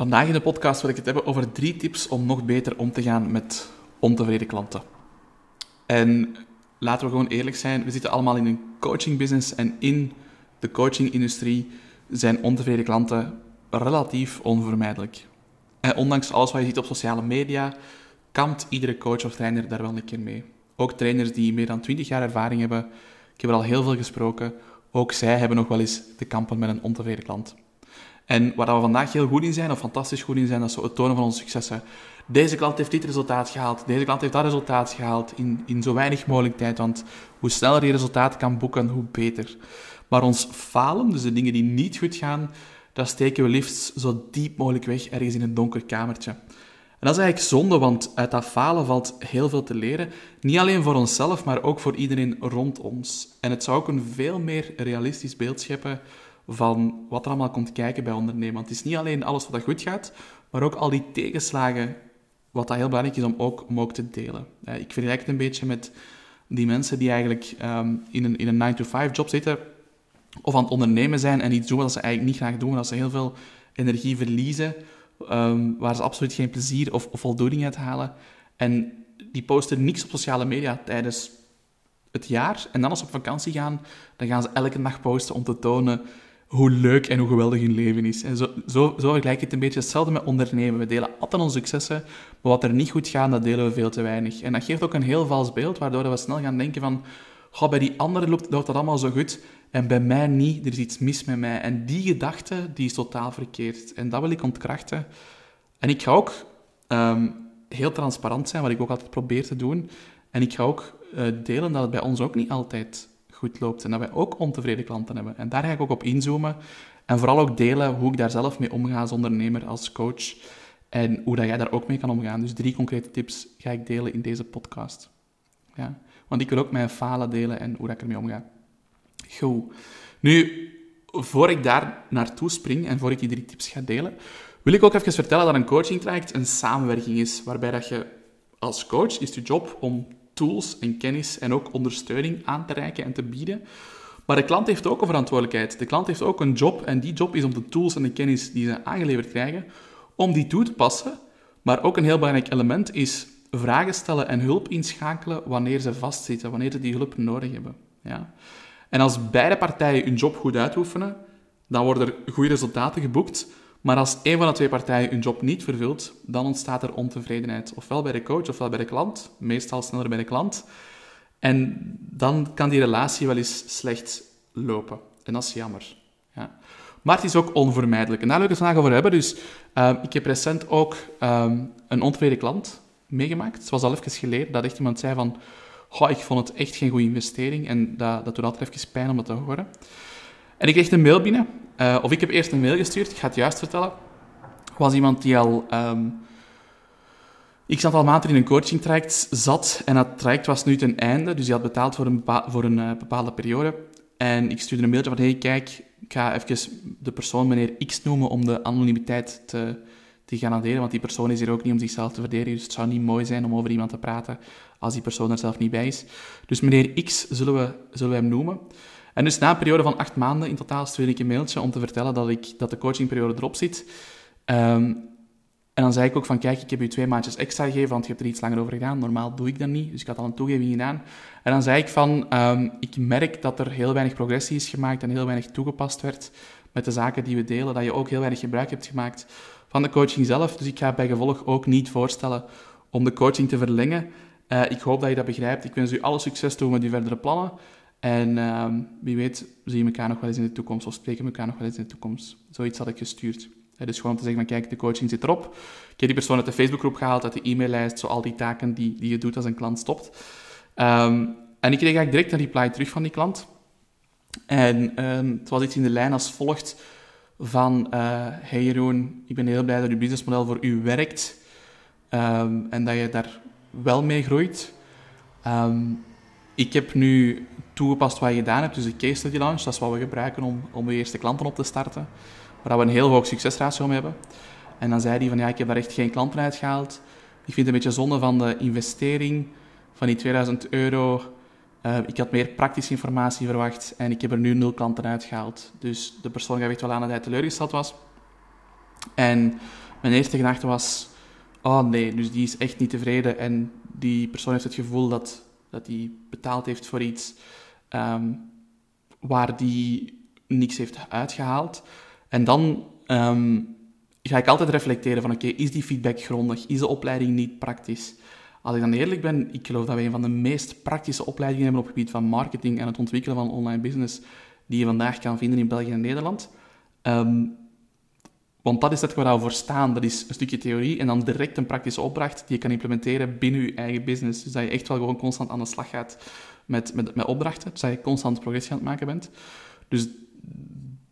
Vandaag in de podcast wil ik het hebben over drie tips om nog beter om te gaan met ontevreden klanten. En laten we gewoon eerlijk zijn, we zitten allemaal in een coaching business en in de coaching-industrie zijn ontevreden klanten relatief onvermijdelijk. En ondanks alles wat je ziet op sociale media, kampt iedere coach of trainer daar wel een keer mee. Ook trainers die meer dan 20 jaar ervaring hebben, ik heb er al heel veel gesproken, ook zij hebben nog wel eens te kampen met een ontevreden klant. En waar we vandaag heel goed in zijn, of fantastisch goed in zijn, dat is zo het tonen van onze successen. Deze klant heeft dit resultaat gehaald, deze klant heeft dat resultaat gehaald in, in zo weinig mogelijk tijd. Want hoe sneller je resultaat kan boeken, hoe beter. Maar ons falen, dus de dingen die niet goed gaan, dat steken we liefst zo diep mogelijk weg ergens in een donker kamertje. En dat is eigenlijk zonde, want uit dat falen valt heel veel te leren. Niet alleen voor onszelf, maar ook voor iedereen rond ons. En het zou ook een veel meer realistisch beeld scheppen van wat er allemaal komt kijken bij ondernemen. Want het is niet alleen alles wat goed gaat, maar ook al die tegenslagen, wat dat heel belangrijk is om ook, om ook te delen. Ik vergelijk het een beetje met die mensen die eigenlijk ehm, in een, in een 9-to-5 job zitten, of aan het ondernemen zijn en iets doen wat ze eigenlijk niet graag doen, dat ze heel veel energie verliezen, um, waar ze absoluut geen plezier of, of voldoening uit halen. En die posten niks op sociale media tijdens het jaar. En dan als ze op vakantie gaan, dan gaan ze elke dag posten om te tonen hoe leuk en hoe geweldig hun leven is. En zo, zo, zo vergelijk het een beetje hetzelfde met ondernemen. We delen altijd onze successen, maar wat er niet goed gaat, dat delen we veel te weinig. En dat geeft ook een heel vals beeld, waardoor we snel gaan denken van... Goh, bij die anderen loopt, dat allemaal zo goed, en bij mij niet, er is iets mis met mij. En die gedachte, die is totaal verkeerd. En dat wil ik ontkrachten. En ik ga ook ehm, heel transparant zijn, wat ik ook altijd probeer te doen. En ik ga ook uh, delen dat het bij ons ook niet altijd goed loopt. En dat wij ook ontevreden klanten hebben. En daar ga ik ook op inzoomen. En vooral ook delen hoe ik daar zelf mee omga als ondernemer, als coach. En hoe dat jij daar ook mee kan omgaan. Dus drie concrete tips ga ik delen in deze podcast. Ja? Want ik wil ook mijn falen delen en hoe dat ik ermee omga. Goed. Nu, voor ik daar naartoe spring en voor ik die drie tips ga delen, wil ik ook even vertellen dat een coaching traject een samenwerking is, waarbij dat je als coach is je job om tools en kennis en ook ondersteuning aan te reiken en te bieden. Maar de klant heeft ook een verantwoordelijkheid. De klant heeft ook een job en die job is om de tools en de kennis die ze aangeleverd krijgen, om die toe te passen. Maar ook een heel belangrijk element is vragen stellen en hulp inschakelen wanneer ze vastzitten, wanneer ze die hulp nodig hebben. Ja? En als beide partijen hun job goed uitoefenen, dan worden er goede resultaten geboekt. Maar als een van de twee partijen hun job niet vervult, dan ontstaat er ontevredenheid. Ofwel bij de coach, ofwel bij de klant. Meestal sneller bij de klant. En dan kan die relatie wel eens slecht lopen. En dat is jammer. Ja. Maar het is ook onvermijdelijk. En daar wil ik het vandaag over hebben. Dus uh, ik heb recent ook um, een ontevreden klant meegemaakt. Het was al even geleden dat echt iemand zei van... Goh, ik vond het echt geen goede investering. En dat, dat doet altijd even pijn om dat te horen. En ik kreeg een mail binnen. Uh, of ik heb eerst een mail gestuurd. Ik ga het juist vertellen. was iemand die al... Um, ik zat al maanden in een coaching traject zat. En dat traject was nu ten einde. Dus die had betaald voor een, voor een uh, bepaalde periode. En ik stuurde een mailtje van... Hey, kijk, ik ga even de persoon meneer X noemen om de anonimiteit te, te garanderen. Want die persoon is hier ook niet om zichzelf te verdedigen. Dus het zou niet mooi zijn om over iemand te praten als die persoon er zelf niet bij is. Dus meneer X zullen we, zullen we hem noemen. En dus na een periode van acht maanden in totaal stuurde ik een mailtje om te vertellen dat, ik, dat de coachingperiode erop zit. Um, en dan zei ik ook van, kijk, ik heb u twee maandjes extra gegeven, want je hebt er iets langer over gedaan. Normaal doe ik dat niet, dus ik had al een toegeving gedaan. En dan zei ik van, um, ik merk dat er heel weinig progressie is gemaakt en heel weinig toegepast werd met de zaken die we delen, dat je ook heel weinig gebruik hebt gemaakt van de coaching zelf. Dus ik ga bij gevolg ook niet voorstellen om de coaching te verlengen. Uh, ik hoop dat je dat begrijpt. Ik wens u alle succes toe met uw verdere plannen. En uh, wie weet zien we elkaar nog wel eens in de toekomst of spreken we elkaar nog wel eens in de toekomst. Zoiets had ik gestuurd. Uh, dus gewoon om te zeggen van kijk, de coaching zit erop. Ik heb die persoon uit de Facebookgroep gehaald, uit de e-maillijst, zo al die taken die, die je doet als een klant stopt. Um, en ik kreeg eigenlijk direct een reply terug van die klant. En um, het was iets in de lijn als volgt van... Uh, hey Jeroen, ik ben heel blij dat uw businessmodel voor u werkt. En dat je daar wel mee groeit. Ik heb nu toegepast wat je gedaan hebt, dus de case study launch, dat is wat we gebruiken om, om de eerste klanten op te starten, waar we een heel hoog succesratio hebben. En dan zei hij van, ja, ik heb daar echt geen klanten uitgehaald. Ik vind het een beetje zonde van de investering van die 2000 euro. Uh, ik had meer praktische informatie verwacht en ik heb er nu nul klanten uitgehaald. Dus de persoon gaf echt wel aan dat hij teleurgesteld was. En mijn eerste gedachte was, oh nee, dus die is echt niet tevreden en die persoon heeft het gevoel dat, dat hij betaald heeft voor iets ehm, waar die niks heeft uitgehaald. En dan ehm, ga ik altijd reflecteren van, oké, is die feedback grondig? Is de opleiding niet praktisch? Als ik dan eerlijk ben, ik geloof dat wij een van de meest praktische opleidingen hebben op het gebied van marketing en het ontwikkelen van online business die je vandaag kan vinden in België en Nederland. Ehm, want dat is het waar we voor staan. Dat is een stukje theorie en dan direct een praktische opdracht die je kan implementeren binnen je eigen business. Dus dat je echt wel gewoon constant aan de slag gaat met, met, met opdrachten. Dat je constant progressie aan het maken bent. Dus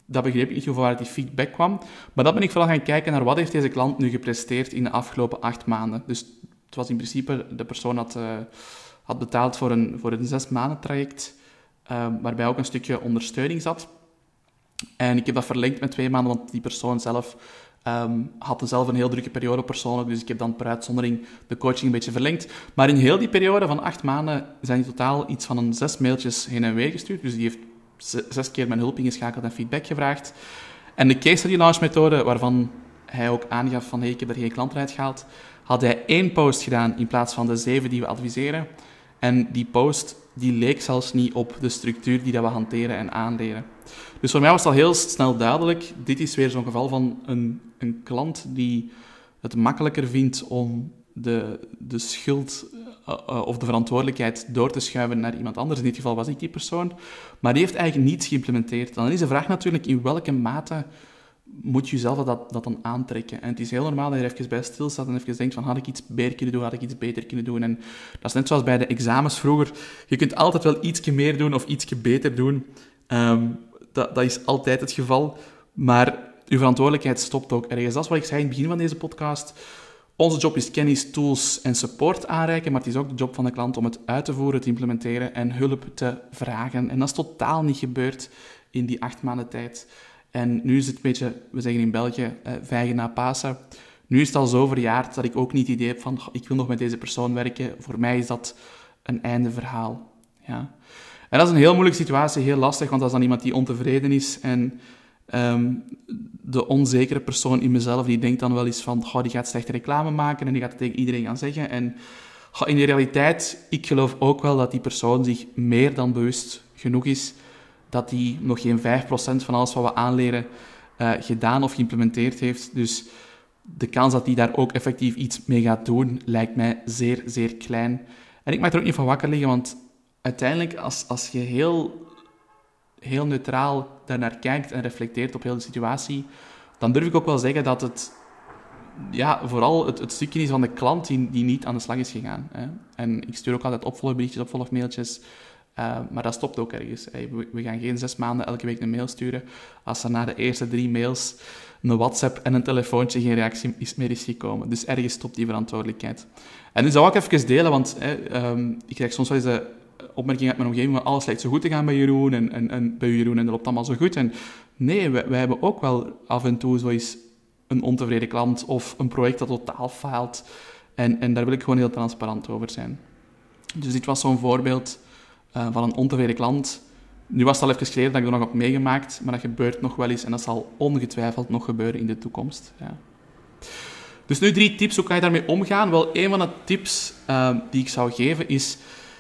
dat begreep ik niet waar die feedback kwam. Maar dan ben ik vooral gaan kijken naar wat heeft deze klant nu gepresteerd in de afgelopen acht maanden. Dus het was in principe, de persoon had, uh, had betaald voor een, voor een zes maanden traject, uh, waarbij ook een stukje ondersteuning zat. En ik heb dat verlengd met twee maanden, want die persoon zelf um, had zelf een heel drukke periode persoonlijk, dus ik heb dan per uitzondering de coaching een beetje verlengd. Maar in heel die periode van acht maanden zijn in totaal iets van een zes mailtjes heen en weer gestuurd. Dus die heeft zes keer mijn hulp ingeschakeld en feedback gevraagd. En de case study launch methode, waarvan hij ook aangaf van hey, ik heb er geen klanten uitgehaald, had hij één post gedaan in plaats van de zeven die we adviseren. En die post die leek zelfs niet op de structuur die dat we hanteren en aanleren. Dus voor mij was al heel snel duidelijk, dit is weer zo'n geval van een, een klant die het makkelijker vindt om de, de schuld uh, uh, of de verantwoordelijkheid door te schuiven naar iemand anders. In dit geval was ik die persoon. Maar die heeft eigenlijk niets geïmplementeerd. Dan is de vraag natuurlijk in welke mate moet je jezelf dat, dat dan aantrekken. En het is heel normaal dat je er even bij stilstaat en even denkt van had ik iets beter kunnen doen, had ik iets beter kunnen doen. En dat is net zoals bij de examens vroeger. Je kunt altijd wel ietsje meer doen of ietsje beter doen. Um, dat, dat is altijd het geval. Maar je verantwoordelijkheid stopt ook ergens. Dat is wat ik zei in het begin van deze podcast. Onze job is kennis, tools en support aanreiken, maar het is ook de job van de klant om het uit te voeren, te implementeren en hulp te vragen. En dat is totaal niet gebeurd in die acht maanden tijd. En nu is het een beetje, we zeggen in België, eh, vijgen na Pasen. Nu is het al zo verjaard dat ik ook niet het idee heb van, ik wil nog met deze persoon werken. Voor mij is dat een einde verhaal. Ja. En dat is een heel moeilijke situatie, heel lastig, want als dan iemand die ontevreden is en um, de onzekere persoon in mezelf, die denkt dan wel eens van, oh, die gaat slechte reclame maken en die gaat het tegen iedereen gaan zeggen. En in de realiteit, ik geloof ook wel dat die persoon zich meer dan bewust genoeg is dat die nog geen 5% van alles wat we aanleren uh, gedaan of geïmplementeerd heeft. Dus de kans dat die daar ook effectief iets mee gaat doen, lijkt mij zeer, zeer klein. En ik mag er ook niet van wakker liggen, want uiteindelijk, als, als je heel, heel neutraal daarnaar kijkt en reflecteert op heel de situatie, dan durf ik ook wel zeggen dat het ja, vooral het, het stukje is van de klant die, die niet aan de slag is gegaan. Hè. En ik stuur ook altijd opvolgberichtjes, opvolgmailtjes. Uh, maar dat stopt ook ergens. We, gaan geen zes maanden elke week een mail sturen als er na de eerste drie mails een WhatsApp en een telefoontje geen reactie meer is gekomen. Dus ergens stopt die verantwoordelijkheid. En nu zou ik even delen, want um, ik krijg soms wel eens opmerking uit mijn omgeving van alles lijkt zo goed te gaan bij Jeroen en, en, en bij Jeroen en dat loopt allemaal zo goed. En nee, wij, hebben ook wel af en toe zoiets een ontevreden klant of een project dat totaal faalt. En, en daar wil ik gewoon heel transparant over zijn. Dus dit was zo'n voorbeeld uh, van een ontevreden klant. Nu was het al even geleden dat ik er nog heb meegemaakt, maar dat gebeurt nog wel eens en dat zal ongetwijfeld nog gebeuren in de toekomst. Ja. Dus nu drie tips, hoe kan je daarmee omgaan? Wel, een van de tips uh, die ik zou geven is,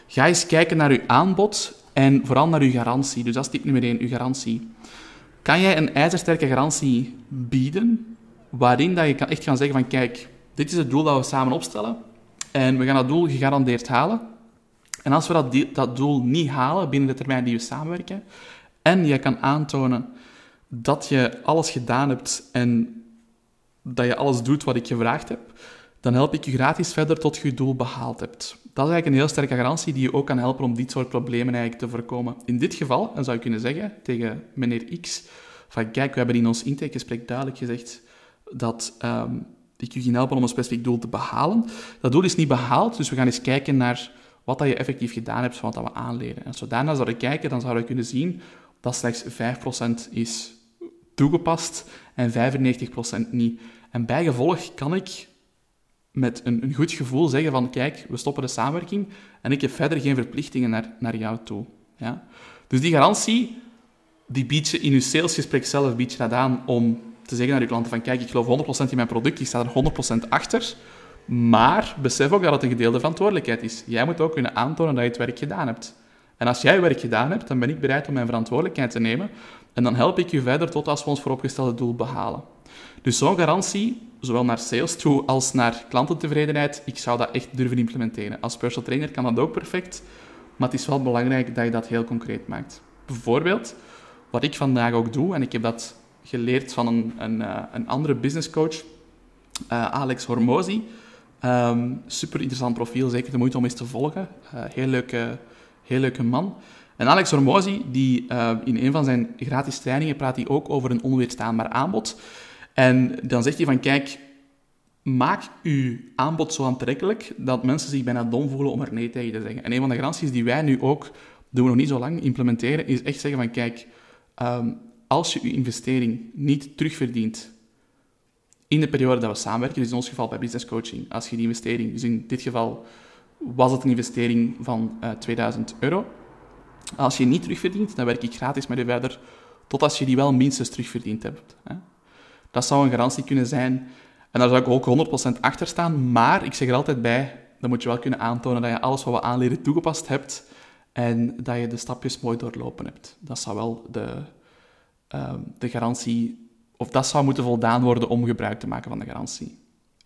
ga eens kijken naar uw aanbod en vooral naar uw garantie. Dus dat is tip nummer één, uw garantie. Kan jij een ijzersterke garantie bieden, waarin dat je kan echt gaan zeggen van, kijk, dit is het doel dat we samen opstellen en we gaan dat doel gegarandeerd halen. En als we dat, dat doel niet halen binnen de termijn die we samenwerken, en je kan aantonen dat je alles gedaan hebt en dat je alles doet wat ik gevraagd heb, dan help ik je gratis verder tot je doel behaald hebt. Dat is eigenlijk een heel sterke garantie die je ook kan helpen om dit soort problemen eigenlijk te voorkomen. In dit geval, dan zou je kunnen zeggen tegen meneer X, van kijk, we hebben in ons intakegesprek duidelijk gezegd dat um, ik je ging helpen om een specifiek doel te behalen. Dat doel is niet behaald, dus we gaan eens kijken naar wat dat je effectief gedaan hebt van wat we aanleren. En zouden we kijken, dan zouden we kunnen zien dat slechts 5% is toegepast en 95% niet. En bijgevolg kan ik met een, een, goed gevoel zeggen van kijk, we stoppen de samenwerking en ik heb verder geen verplichtingen naar, naar jou toe. Ja? Dus die garantie, die bied je in je salesgesprek zelf bied je dat aan om te zeggen naar je klanten van kijk, ik geloof 100% in mijn product, ik sta er 100% achter, maar besef ook dat het een gedeelde verantwoordelijkheid is. Jij moet ook kunnen aantonen dat je het werk gedaan hebt. En als jij werk gedaan hebt, dan ben ik bereid om mijn verantwoordelijkheid te nemen en dan help ik je verder tot als we ons vooropgestelde doel behalen. Dus zo'n garantie, zowel naar sales toe als naar klantentevredenheid, ik zou dat echt durven implementeren. Als personal trainer kan dat ook perfect, maar het is wel belangrijk dat je dat heel concreet maakt. Bijvoorbeeld, wat ik vandaag ook doe, en ik heb dat geleerd van een, een, eh, een andere businesscoach, uh, Alex Hormozy. Um, super interessant profiel, zeker de moeite om eens te volgen. Uh, heel, leuke, heel leuke man. En Alex Hormozy, die in een van zijn gratis trainingen praat hij ook over een onweerstaanbaar aanbod. En dan zegt hij van, kijk, maak uw aanbod zo aantrekkelijk dat mensen zich bijna dom voelen om er nee tegen te zeggen. En een van de garanties die wij nu ook, doen we nog niet zo lang, implementeren, is echt zeggen van, kijk, um, als je je investering niet terugverdient in de periode dat we samenwerken, dus in ons geval bij business coaching, als je die investering, dus in dit geval was het een investering van uh, eh, 2000 euro, als je niet terugverdient, dan werk ik gratis met je verder, tot als je die wel minstens terugverdiend hebt. Hè. Dat zou een garantie kunnen zijn. En daar zou ik ook 100% achter staan, maar ik zeg er altijd bij, dan moet je wel kunnen aantonen dat je alles wat we aanleren toegepast hebt en dat je de stapjes mooi doorlopen hebt. Dat zou wel de, Ehm, de garantie, of dat zou moeten voldaan worden om gebruik te maken van de garantie.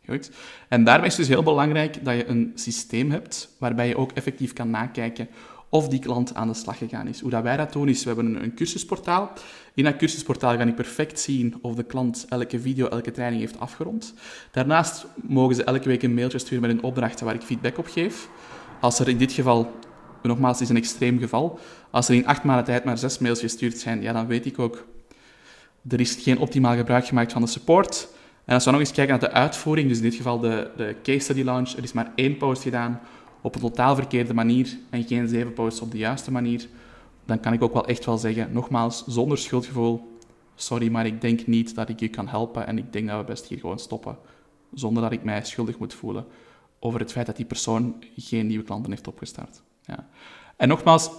Goed. En daarbij is het dus heel belangrijk dat je een systeem hebt waarbij je ook effectief kan nakijken of die klant aan de slag gegaan is. Hoe dat wij dat doen is, we hebben een, cursusportaal. In dat cursusportaal kan ik perfect zien of de klant elke video, elke training heeft afgerond. Daarnaast mogen ze elke week een mailtje sturen met een opdracht waar ik feedback op geef. Als er in dit geval nogmaals, is een extreem geval. Als er in acht maanden tijd maar zes mails gestuurd zijn, ja, dan weet ik ook, er is geen optimaal gebruik gemaakt van de support. En als we nog eens kijken naar de uitvoering, dus in dit geval de, de case study launch, er is maar één post gedaan op een totaal verkeerde manier en geen zeven posts op de juiste manier, dan kan ik ook wel echt wel zeggen, nogmaals, zonder schuldgevoel, sorry, maar ik denk niet dat ik je kan helpen en ik denk dat we best hier gewoon stoppen, zonder dat ik mij schuldig moet voelen over het feit dat die persoon geen nieuwe klanten heeft opgestart. Ja. En nogmaals,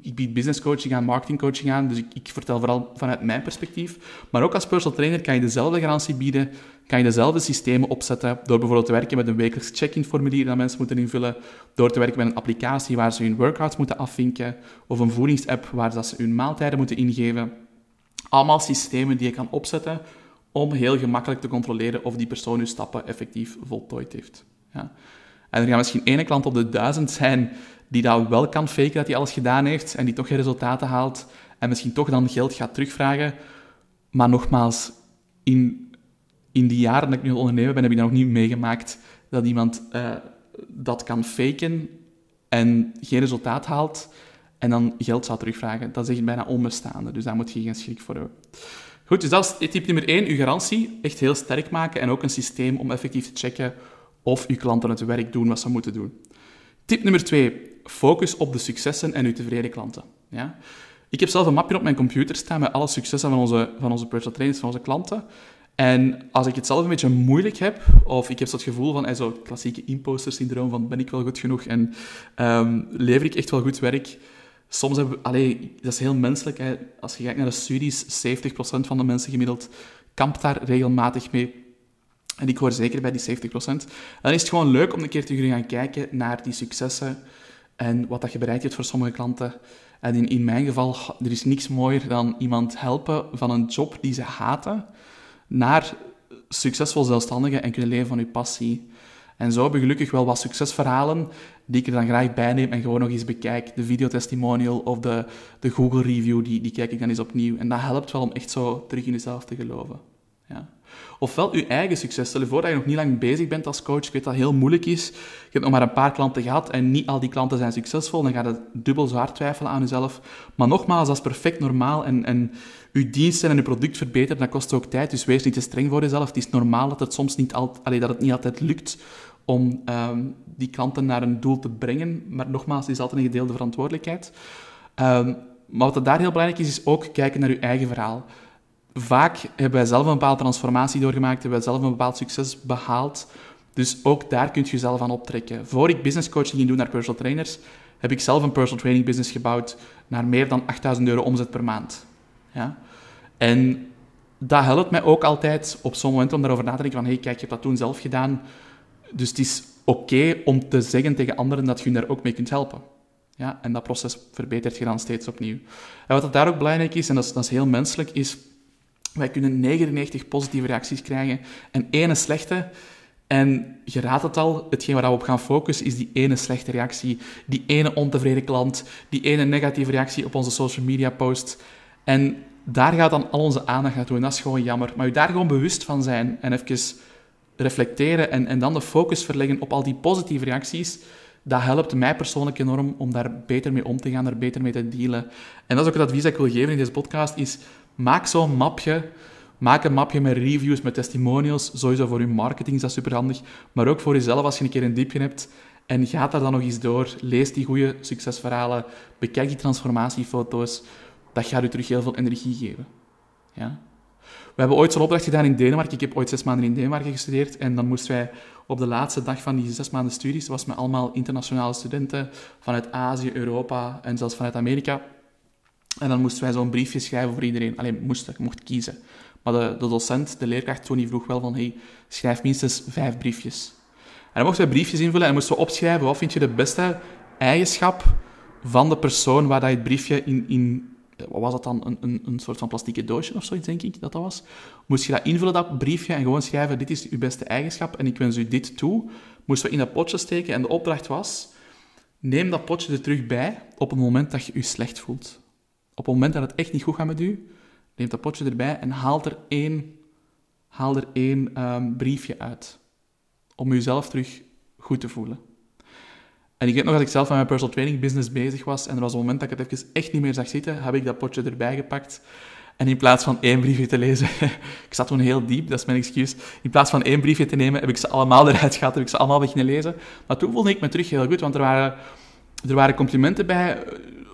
ik, bied business coaching aan, marketing coaching aan, dus ik, vertel vooral vanuit mijn perspectief. Maar ook als personal trainer kan je dezelfde garantie bieden, kan je dezelfde systemen opzetten, door bijvoorbeeld te werken met een wekelijks check-in formulier dat mensen moeten invullen, door te werken met een applicatie waar ze hun workouts moeten afvinken, of een voedingsapp waar ze hun maaltijden moeten ingeven. Allemaal systemen die je kan opzetten om heel gemakkelijk te controleren of die persoon uw stappen effectief voltooid heeft. Ja. En er gaan misschien ene klant op de duizend zijn die dat wel kan faken dat hij alles gedaan heeft en die toch geen resultaten haalt en misschien toch dan geld gaat terugvragen. Maar nogmaals, in, in die jaren dat ik nu ondernemer ben, heb ik dat nog niet meegemaakt dat iemand uh, dat kan faken en geen resultaat haalt en dan geld zou terugvragen. Dat is echt bijna onbestaande, dus daar moet je geen schrik voor hebben. Goed, dus dat is tip nummer 1, uw garantie echt heel sterk maken en ook een systeem om effectief te checken of uw klanten het werk doen wat ze moeten doen. Tip nummer twee, focus op de successen en uw tevreden klanten. Ja? Ik heb zelf een mapje op mijn computer staan met alle successen van onze, van onze personal trainers, van onze klanten. En als ik het zelf een beetje moeilijk heb, of ik heb zo het gevoel van, zo klassieke imposter-syndroom, van ben ik wel goed genoeg en um, lever ik echt wel goed werk, soms hebben we, dat is heel menselijk, hè. als je kijkt naar de studies, 70% van de mensen gemiddeld kampt daar regelmatig mee. En ik hoor zeker bij die 70%. Dan is het gewoon leuk om een keer te gaan kijken naar die successen en wat dat je bereikt hebt voor sommige klanten. En in, in mijn geval, er is niks mooier dan iemand helpen van een job die ze haten, naar succesvol zelfstandigen en kunnen leven van uw passie. En zo heb gelukkig wel wat succesverhalen die ik er dan graag bij neem en gewoon nog eens bekijk. De videotestimonial of de, de Google review, die, die kijk ik dan eens opnieuw. En dat helpt wel om echt zo terug in jezelf te geloven. Ofwel je eigen succes. Stel je voor dat je nog niet lang bezig bent als coach. Ik weet dat het heel moeilijk is. Je hebt nog maar een paar klanten gehad en niet al die klanten zijn succesvol. Dan ga je dubbel zwaar twijfelen aan jezelf. Maar nogmaals, dat is perfect normaal. En, en je diensten en je product verbeteren, dat kost ook tijd. Dus wees niet te streng voor jezelf. Het is normaal dat het soms niet, altijd, dat het niet altijd lukt om um, die klanten naar een doel te brengen. Maar nogmaals, het is altijd een gedeelde verantwoordelijkheid. Um, maar wat daar heel belangrijk is, is ook kijken naar je eigen verhaal vaak hebben wij zelf een bepaalde transformatie doorgemaakt, hebben wij zelf een bepaald succes behaald. Dus ook daar kun je jezelf aan optrekken. Voor ik business coaching ging doen naar personal trainers, heb ik zelf een personal training business gebouwd naar meer dan 8000 euro omzet per maand. Ja? En dat helpt mij ook altijd op zo'n moment om daarover na te denken van hey, kijk, je hebt dat toen zelf gedaan, dus het is oké om te zeggen tegen anderen dat je hun daar ook mee kunt helpen. Ja, en dat proces verbetert je dan steeds opnieuw. En wat daar ook belangrijk is, en dat is, dat is heel menselijk, is wij kunnen 99 positieve reacties krijgen en ene slechte. En je raadt het al, hetgeen waar we op gaan focussen is die ene slechte reactie, die ene ontevreden klant, die ene negatieve reactie op onze social media post. En daar gaat dan al onze aandacht naartoe en dat is gewoon jammer. Maar je daar gewoon bewust van zijn en even reflecteren en, en dan de focus verleggen op al die positieve reacties, dat helpt mij persoonlijk enorm om daar beter mee om te gaan, daar beter mee te dealen. En dat is ook het advies dat ik wil geven in deze podcast, is maak zo'n mapje. Maak een mapje met reviews, met testimonials. Sowieso voor je marketing is dat superhandig. Maar ook voor jezelf als je een keer een diepje hebt. En ga daar dan nog eens door. Lees die goede succesverhalen. Bekijk die transformatiefoto's. Dat gaat u terug heel veel energie geven. Ja? We hebben ooit zo'n opdracht gedaan in Denemarken. Ik heb ooit zes maanden in Denemarken gestudeerd. En dan moesten wij op de laatste dag van die zes maanden studies, was met allemaal internationale studenten vanuit Azië, Europa en zelfs vanuit Amerika. En dan moesten wij zo'n briefje schrijven voor iedereen. Alleen moesten, je mocht kiezen. Maar de, de docent, de leerkracht Tony, vroeg wel van, hey, schrijf minstens vijf briefjes. En dan mochten wij briefjes invullen en moesten we opschrijven, wat vind je de beste eigenschap van de persoon waar dat het briefje in, in wat was dat dan, een, een, een soort van plastieke doosje of zoiets, denk ik dat dat was. Moest je dat invullen, dat briefje, en gewoon schrijven, dit is uw beste eigenschap en ik wens u dit toe. Moesten we in dat potje steken en de opdracht was, neem dat potje er terug bij op het moment dat je je slecht voelt. Op het moment dat het echt niet goed gaat met u, neem dat potje erbij en haal er één, haal er één um, briefje uit. Om jezelf terug goed te voelen. En ik weet nog dat ik zelf aan mijn personal training business bezig was en er was een moment dat ik het even echt niet meer zag zitten, heb ik dat potje erbij gepakt. En in plaats van één briefje te lezen, ik zat toen heel diep, dat is mijn excuus. In plaats van één briefje te nemen, heb ik ze allemaal eruit gehad, heb ik ze allemaal beginnen lezen. Maar toen voelde ik me terug heel goed, want er waren, er waren complimenten bij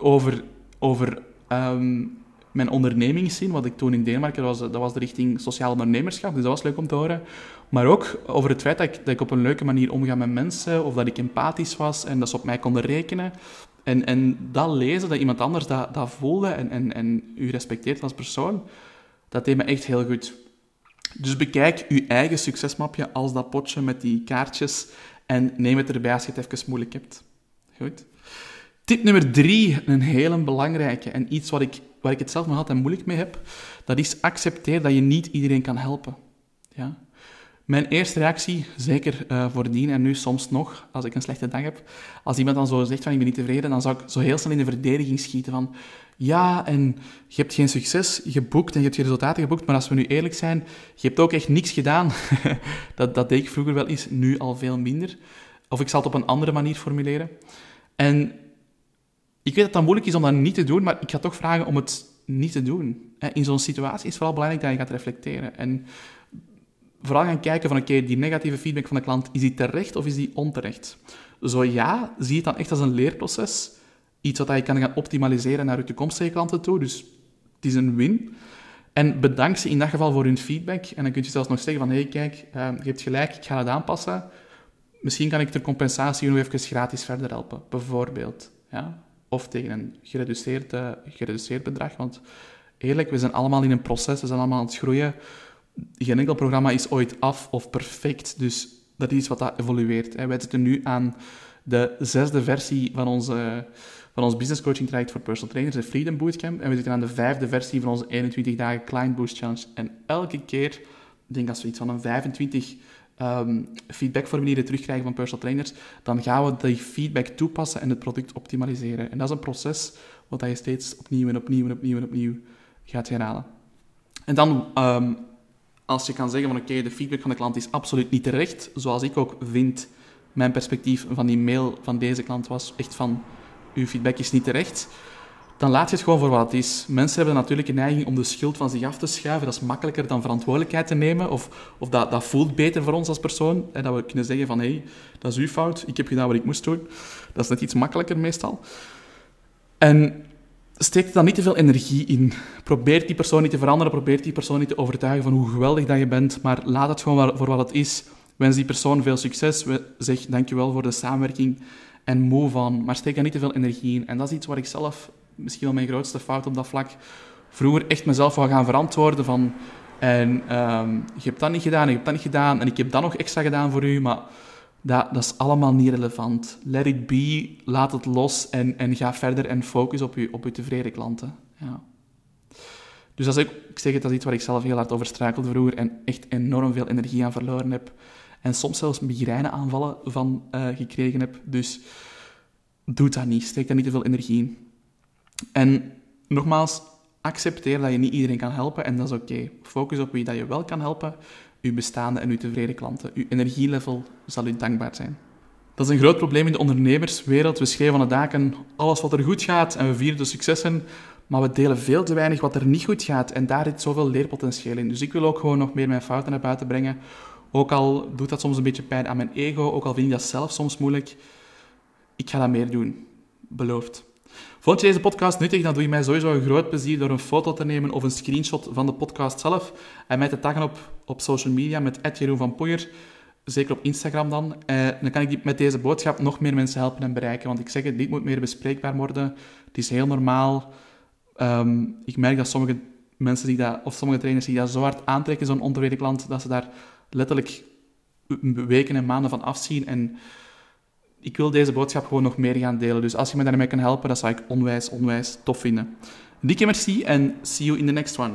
over, over um, mijn ondernemingszin, wat ik toen in Denemarken was, dat was de richting sociaal ondernemerschap, dus dat was leuk om te horen. Maar ook over het feit dat ik, dat ik op een leuke manier omga met mensen, of dat ik empathisch was en dat ze op mij konden rekenen. En, en dat lezen, dat iemand anders dat, dat voelde en, en, en u respecteert als persoon, dat deed me echt heel goed. Dus bekijk uw eigen succesmapje als dat potje met die kaartjes en neem het erbij als je het even moeilijk hebt. Goed? Tip nummer drie, een hele belangrijke en iets wat ik, waar ik het zelf nog altijd moeilijk mee heb, dat is accepteer dat je niet iedereen kan helpen. Ja? Mijn eerste reactie, zeker uh, voordien en nu soms nog, als ik een slechte dag heb, als iemand dan zo zegt van ik ben niet tevreden, dan zou ik zo heel snel in de verdediging schieten van ja, en je hebt geen succes geboekt en je hebt geen resultaten geboekt, maar als we nu eerlijk zijn, je hebt ook echt niks gedaan. dat, dat deed ik vroeger wel eens, nu al veel minder. Of ik zal het op een andere manier formuleren. En ik weet dat het moeilijk is om dat niet te doen, maar ik ga toch vragen om het niet te doen. In zo'n situatie is het vooral belangrijk dat je gaat reflecteren. En vooral gaan kijken van, oké, die negatieve feedback van de klant, is die terecht of is die onterecht? Zo ja, zie het dan echt als een leerproces. Iets wat je kan gaan optimaliseren naar je toekomstige klanten toe. Dus het is een win. En bedank ze in dat geval voor hun feedback. En dan kun je zelfs nog zeggen van, hé, hey, kijk, uh, je hebt gelijk, ik ga het aanpassen. Misschien kan ik ter compensatie nog even gratis verder helpen, bijvoorbeeld. Ja? Of tegen een gereduceerd, uh, gereduceerd bedrag. Want eerlijk, we zijn allemaal in een proces, we zijn allemaal aan het groeien geen enkel programma is ooit af of perfect. Dus dat is wat dat evolueert. Hè. Wij zitten nu aan de zesde versie van, onze, van ons business coaching traject voor personal trainers, de Freedom Bootcamp. En we zitten aan de vijfde versie van onze 21 dagen Client Boost Challenge. En elke keer, ik denk als we iets van een 25 um, feedbackformulieren terugkrijgen van personal trainers, dan gaan we die feedback toepassen en het product optimaliseren. En dat is een proces wat je steeds opnieuw en opnieuw en opnieuw en opnieuw gaat herhalen. En dan um, als je kan zeggen van oké, de feedback van de klant is absoluut niet terecht, zoals ik ook vind, mijn perspectief van die mail van deze klant was echt van uw feedback is niet terecht, dan laat je het gewoon voor wat het is. Mensen hebben natuurlijk een neiging om de schuld van zich af te schuiven. Dat is makkelijker dan verantwoordelijkheid te nemen. Of, of dat, dat voelt beter voor ons als persoon. En dat we kunnen zeggen van, hé, hey, dat is uw fout. Ik heb gedaan wat ik moest doen. Dat is net iets makkelijker meestal. En steek er dan niet te veel energie in. Probeer die persoon niet te veranderen, probeer die persoon niet te overtuigen van hoe geweldig dat je bent, maar laat het gewoon voor wat het is. Wens die persoon veel succes, zeg dankjewel voor de samenwerking en move on, maar steek er niet te veel energie in. En dat is iets waar ik zelf, misschien wel mijn grootste fout op dat vlak, vroeger echt mezelf wou gaan verantwoorden van En ehm, je hebt dat niet gedaan, en je hebt dat niet gedaan, en ik heb dat nog extra gedaan voor u, maar dat, dat is allemaal niet relevant. Let it be, laat het los en, en ga verder en focus op je, op tevreden klanten. Ja. Dus dat is ik zeg het, dat is iets waar ik zelf heel hard over struikelde vroeger en echt enorm veel energie aan verloren heb. En soms zelfs migraineaanvallen van uh, gekregen heb. Dus doe dat niet. Steek daar niet te veel energie in. En nogmaals, accepteer dat je niet iedereen kan helpen en dat is oké. Focus op wie dat je wel kan helpen, uw bestaande en uw tevreden klanten. Uw energielevel zal u dankbaar zijn. Dat is een groot probleem in de ondernemerswereld. We schrijven van de daken alles wat er goed gaat en we vieren de successen, maar we delen veel te weinig wat er niet goed gaat. En daar zit zoveel leerpotentieel in. Dus ik wil ook gewoon nog meer mijn fouten naar buiten brengen. Ook al doet dat soms een beetje pijn aan mijn ego, ook al vind ik dat zelf soms moeilijk. Ik ga dat meer doen. Beloofd. Vond je deze podcast nuttig, dan doe je mij sowieso een groot plezier door een foto te nemen of een screenshot van de podcast zelf en mij te taggen op, op social media met Jeroen van Poijer. Zeker op Instagram dan. Eh, dan kan ik met deze boodschap nog meer mensen helpen en bereiken. Want ik zeg het, dit moet meer bespreekbaar worden. Het is heel normaal. Ehm, ik merk dat sommige mensen die dat, of sommige trainers die dat zo hard aantrekken, zo'n ontevreden klant, dat ze daar letterlijk weken en maanden van afzien. En ik wil deze boodschap gewoon nog meer gaan delen. Dus als je me daarmee kan helpen, dat zou ik onwijs, onwijs tof vinden. Dikke merci en see you in the next one.